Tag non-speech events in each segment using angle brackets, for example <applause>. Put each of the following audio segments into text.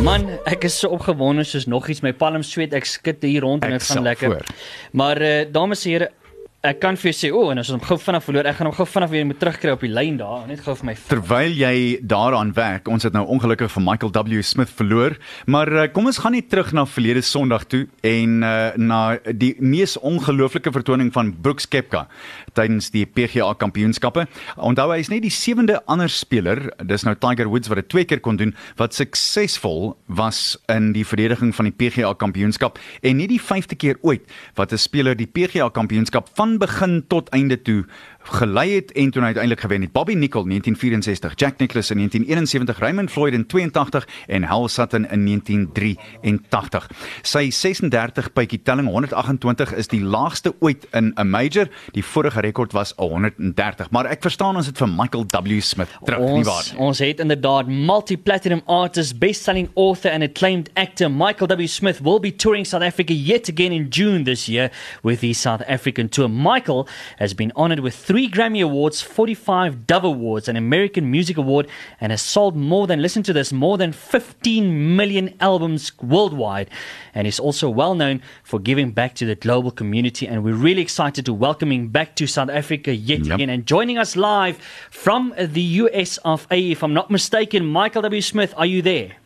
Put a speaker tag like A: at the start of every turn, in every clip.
A: Man, ek is so opgewonde soos nog iets my palm sweet. Ek skud hier rond en
B: Ek
A: dit gaan lekker.
B: voor.
A: Maar uh, dames en here, ek kan vir jou sê, o, oh, en as ons hom gou vinnig verloor, ek gaan hom gou vinnig weer moet terugkry op die lyn daar, net gou vir my.
B: Terwyl jy daaraan werk, ons het nou ongelukkig vir Michael W Smith verloor, maar uh, kom ons gaan net terug na verlede Sondag toe en uh, na die mees ongelooflike vertoning van Brooks Koepka tydens die PGA Kampioenskappe. Onthou hy is net die sewende ander speler, dis nou Tiger Woods wat dit twee keer kon doen wat suksesvol was in die verdediging van die PGA Kampioenskap en nie die vyfde keer ooit wat 'n speler die PGA Kampioenskap van begin tot einde toe gelei het en toe uiteindelik gewen het. Bobby Nicol 1964, Jack Nicklaus in 1971, Raymond Floyd in 82 en Hal Sutton in 1983. Sy 36 bytjie telling 128 is die laagste ooit in 'n major. Die vorige rekord was 130. Maar ek verstaan ons het vir Michael W Smith terug nie waar
A: Ons
B: nie.
A: ons het inderdaad multi-platinum artist, best-selling author and acclaimed actor Michael W Smith will be touring South Africa yet again in June this year with his South African tour. Michael has been honored with 3 Grammy Awards, 45 Dove Awards, an American Music Award and has sold more than listen to this, more than 15 million albums worldwide and is also well known for giving back to the global community and we're really excited to welcome him back to South Africa yet
B: Yep.
A: again and joining us live from the US of A, if I'm not mistaken, Michael W. Smith, are you there?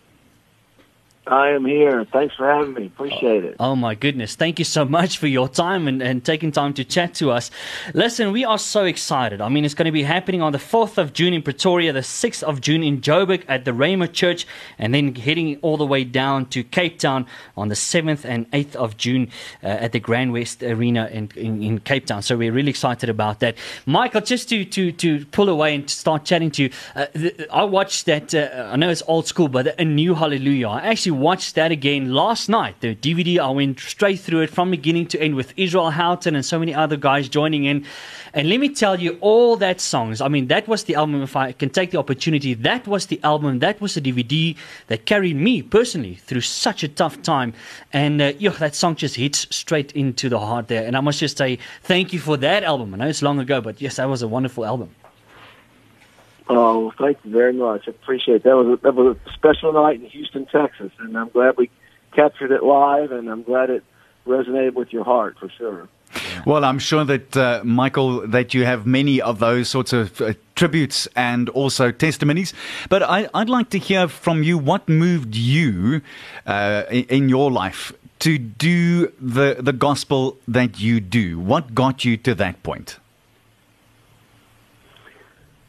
C: I am here. Thanks for having me. Appreciate it.
A: Oh my goodness. Thank you so much for your time and, and taking time to chat to us. Listen, we are so excited. I mean, it's going to be happening on the 4th of June in Pretoria, the 6th of June in Joburg at the Rhema Church, and then heading all the way down to Cape Town on the 7th and 8th of June uh, at the Grand West Arena in, in, in Cape Town. So we're really excited about that. Michael, just to, to, to pull away and start chatting to you, uh, I watched that, uh, I know it's old school, but A New Hallelujah. I actually watched that again last night. The DVD, I went straight through it from beginning to end with Israel Houghton and so many other guys joining in. And let me tell you, all that songs, I mean, that was the album, if I can take the opportunity, that was the album, that was the DVD that carried me personally through such a tough time. And uh, yeah, that song just hits straight into the heart there. And I must just say, thank you for that album. I know it's long ago, but yes, that was a wonderful album.
C: Oh, thank you very much. I appreciate it. that. Was a, that was a special night in Houston, Texas, and I'm glad we captured it live, and I'm glad it resonated with your heart for sure.
B: Well, I'm sure that uh, Michael, that you have many of those sorts of uh, tributes and also testimonies. But I, I'd like to hear from you what moved you uh, in, in your life to do the the gospel that you do. What got you to that point?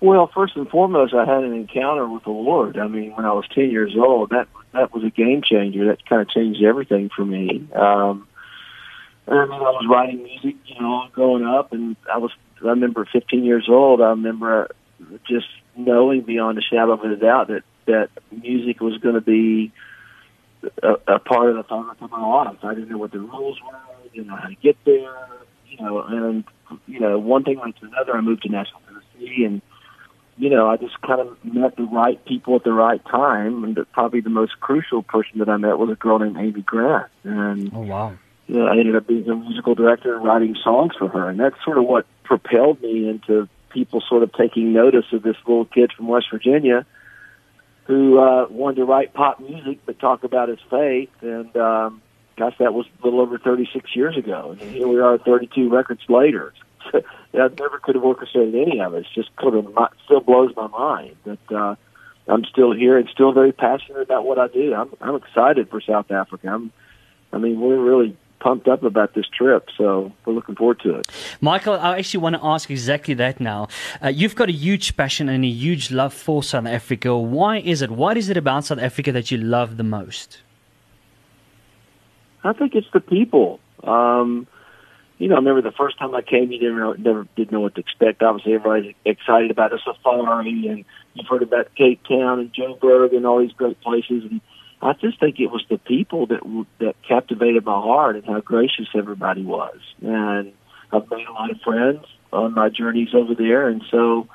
C: Well, first and foremost, I had an encounter with the Lord. I mean, when I was ten years old, that that was a game changer. That kind of changed everything for me. Um, I mean, I was writing music, you know, growing up, and I was. I remember 15 years old. I remember just knowing beyond a shadow of a doubt that that music was going to be a, a part of the fabric of my life. I didn't know what the rules were. I didn't know how to get there. You know, and you know, one thing led to another. I moved to Nashville, Tennessee, and you know, I just kind of met the right people at the right time. And probably the most crucial person that I met was a girl named Amy Grant, and
A: Oh, wow.
C: you know, I ended up being a musical director and writing songs for her, and that's sort of what propelled me into people sort of taking notice of this little kid from West Virginia who uh, wanted to write pop music but talk about his faith. And um, gosh, that was a little over 36 years ago, and here we are, 32 records later. <laughs> I never could have orchestrated any of it. It's just sort of still blows my mind that uh, I'm still here and still very passionate about what I do. I'm I'm excited for South Africa. I'm, I mean, we're really pumped up about this trip, so we're looking forward to it.
A: Michael, I actually want to ask exactly that now. Uh, you've got a huge passion and a huge love for South Africa. Why is it? What is it about South Africa that you love the most?
C: I think it's the people. Um, you know, I remember the first time I came, you know, never didn't know what to expect. Obviously, everybody's excited about the safari, and you've heard about Cape Town and Joburg and all these great places. And I just think it was the people that that captivated my heart and how gracious everybody was. And I've made a lot of friends on my journeys over there, and so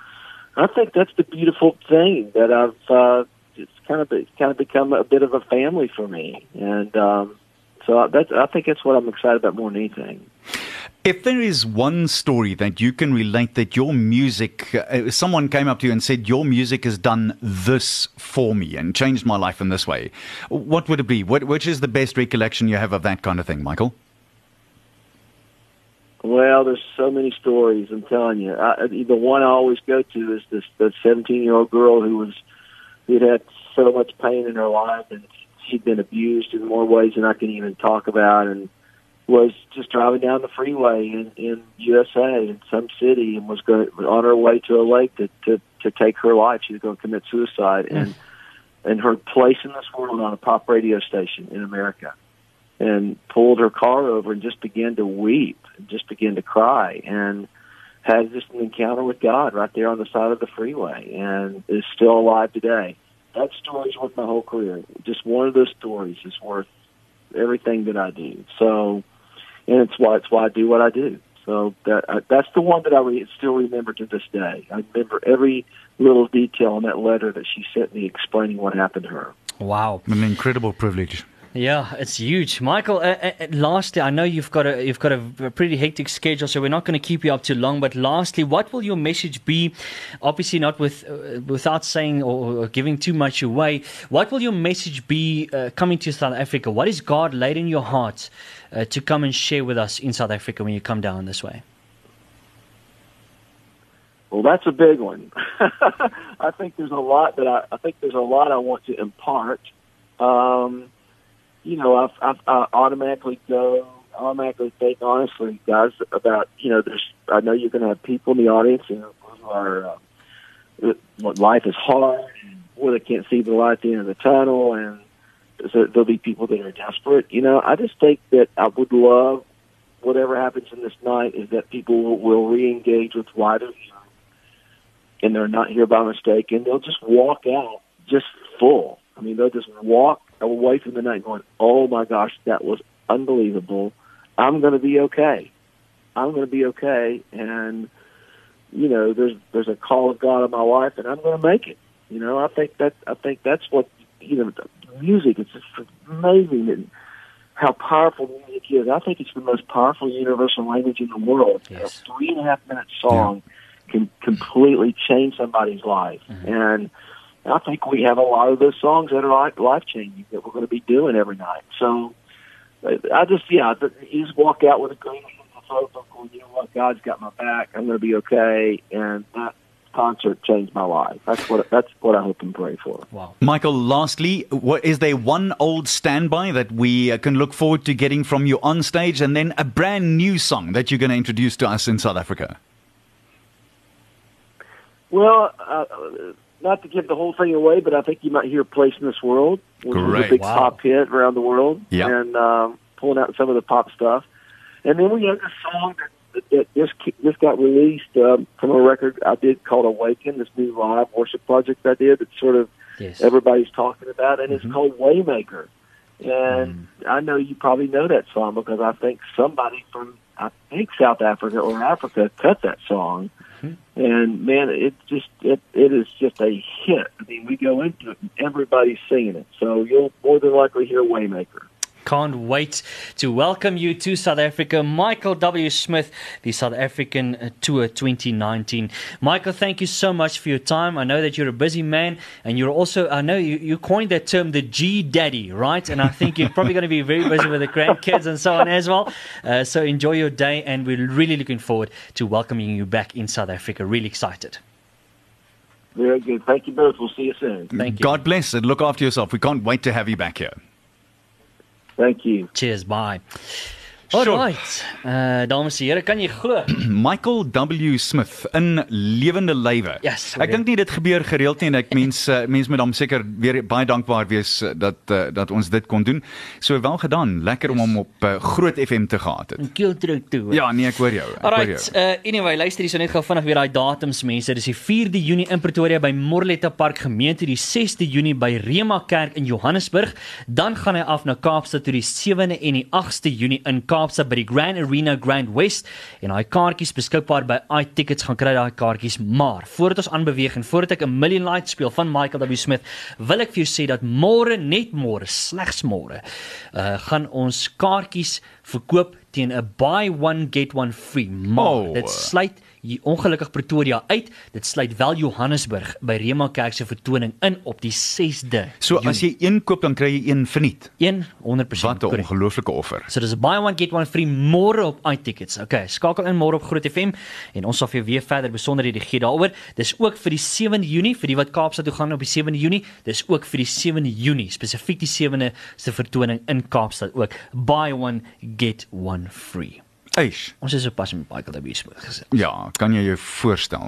C: I think that's the beautiful thing that I've. Uh, it's kind of it's kind of become a bit of a family for me, and um, so that's I think that's what I'm excited about more than anything.
B: If there is one story that you can relate that your music, uh, someone came up to you and said, Your music has done this for me and changed my life in this way, what would it be? What, which is the best recollection you have of that kind of thing, Michael?
C: Well, there's so many stories. I'm telling you. I, the one I always go to is this the 17 year old girl who was who had had so much pain in her life and she'd been abused in more ways than I can even talk about, and was just driving down the freeway in, in USA in some city and was going on her way to a lake to to, to take her life. She was going to commit suicide, mm. and and her place in this world on a pop radio station in America, and pulled her car over and just began to weep, and just began to cry, and had just an encounter with God right there on the side of the freeway, and is still alive today. That story's worth my whole career. Just one of those stories is worth everything that I do. So and it's why it's why I do what I do. So that uh, that's the one that I re- still remember to this day. I remember every little detail in that letter that she sent me explaining what happened to her.
A: Wow,
B: an incredible privilege.
A: Yeah, it's huge, Michael. Uh, uh, uh, lastly, I know you've got a you've got a, pretty hectic schedule, so we're not going to keep you up too long. But lastly, what will your message be? Obviously, not with uh, without saying or, or, giving too much away. What will your message be uh, coming to South Africa? What is God laid in your heart uh, to come and share with us in South Africa when you come down this way?
C: Well, that's a big one. <laughs> I think there's a lot that I, I think there's a lot I want to impart. Um, you know, I, I, I automatically go, automatically think honestly, guys, about you know, there's. I know you're going to have people in the audience who are, uh, life is hard, or they can't see the light at the end of the tunnel, and so there'll be people that are desperate. You know, I just think that I would love whatever happens in this night is that people will, will re-engage with why they're here, and they're not here by mistake, and they'll just walk out just full. I mean, they'll just walk away from the night going, "Oh my gosh, that was unbelievable. I'm going to be okay. I'm going to be okay." And you know, there's there's a call of God in my life, and I'm going to make it. You know, I think that I think that's what you know. Music, it's just amazing and how powerful music is. I think it's the most powerful universal language in the world. Yes. A three and a half minute song yeah. can completely change somebody's life, mm-hmm. and I think we have a lot of those songs that are life changing that we're going to be doing every night. So I just, yeah, you just walk out with a great hope of, you know what, God's got my back. I'm going to be okay. And that concert changed my life. That's what that's what I hope and pray for.
B: Wow. Michael, lastly, what, is there one old standby that we uh, can look forward to getting from you on stage, and then a brand new song that you're going to introduce to us in South Africa?
C: Well. Uh, not to give the whole thing away, but I think you might hear "Place in This World," which
B: Great.
C: is a big
B: wow.
C: pop hit around the world,
B: yep.
C: and um, pulling out some of the pop stuff. And then we have a song that, that just just got released um, from a record I did called "Awaken," this new live worship project I did that sort of yes. everybody's talking about, and mm-hmm. it's called "Waymaker." And mm. I know you probably know that song because I think somebody from I think South Africa or Africa cut that song Mm-hmm. And man, it just it it is just a hit. I mean, we go into it and everybody's singing it, so you'll more than likely hear Waymaker.
A: Can't wait to welcome you to South Africa. Michael W. Smith, the South African Tour 2019. Michael, thank you so much for your time. I know that you're a busy man, and you're also, I know you, you coined that term, the G Daddy, right? And I think you're probably going to be very busy with the grandkids and so on as well. Uh, so enjoy your day, and we're really looking forward to welcoming you back in South Africa. Really excited.
C: Very good. Thank you both. We'll see you soon.
A: Thank you.
B: God bless and look after yourself. We can't wait to have you back here.
C: Thank you.
A: Cheers, bye. Alright. Uh dames en here, kan jy glo? <clears throat>
B: Michael W Smith in lewende lywe.
A: Yes,
B: ek dink nie dit gebeur gereeld nie en ek <laughs> mens uh, mens moet hom seker weer baie dankbaar wees uh, dat uh, dat ons dit kon doen. So wel gedaan. Lekker yes. om hom op uh, Groot FM te gehad het.
A: Kill druk toe.
B: Ja, nee, ek hoor jou. Ek
A: Alright, hoor jou. Uh anyway, luister hierso net gou vinnig weer daai datums mense. Dis die 4de Junie in Pretoria by Morletta Park gemeente, die 6de Junie by Rema Kerk in Johannesburg, dan gaan hy af na Kaapstad toe die 7de en die 8de Junie in Kaapstad Kaapstad by die Grand Arena Grand West en daai kaartjies beskikbaar by iTickets gaan kry daai kaartjies maar voordat ons aanbeweeg en voordat ek 'n Million Lights speel van Michael W Smith wil ek vir jou sê dat môre net môre slegs môre uh, gaan ons kaartjies verkoop teen 'n buy one get one free. Maar
B: Oh.
A: dit sluit ongelukkig Pretoria uit. Dit sluit wel Johannesburg by Rema Kerk se vertoning in op die 6de.
B: So as jy een koop dan kry jy een verniet.
A: 100%
B: Wat 'n ongelooflike offer.
A: So dis 'n buy one get one free môre op iTickets. Okay, skakel in môre op Groot FM en ons sal vir jou weer verder besonderhede gee daaroor. Dis ook vir die 7de Junie vir die wat Kaapstad toe gaan op die 7de Junie. Dis ook vir die 7de Junie, spesifiek die 7de se vertoning in Kaapstad ook. Buy one get one free.
B: Eish.
A: Ons is op pas met Michael W. Smith gesê.
B: Ja, kan jy jou voorstel?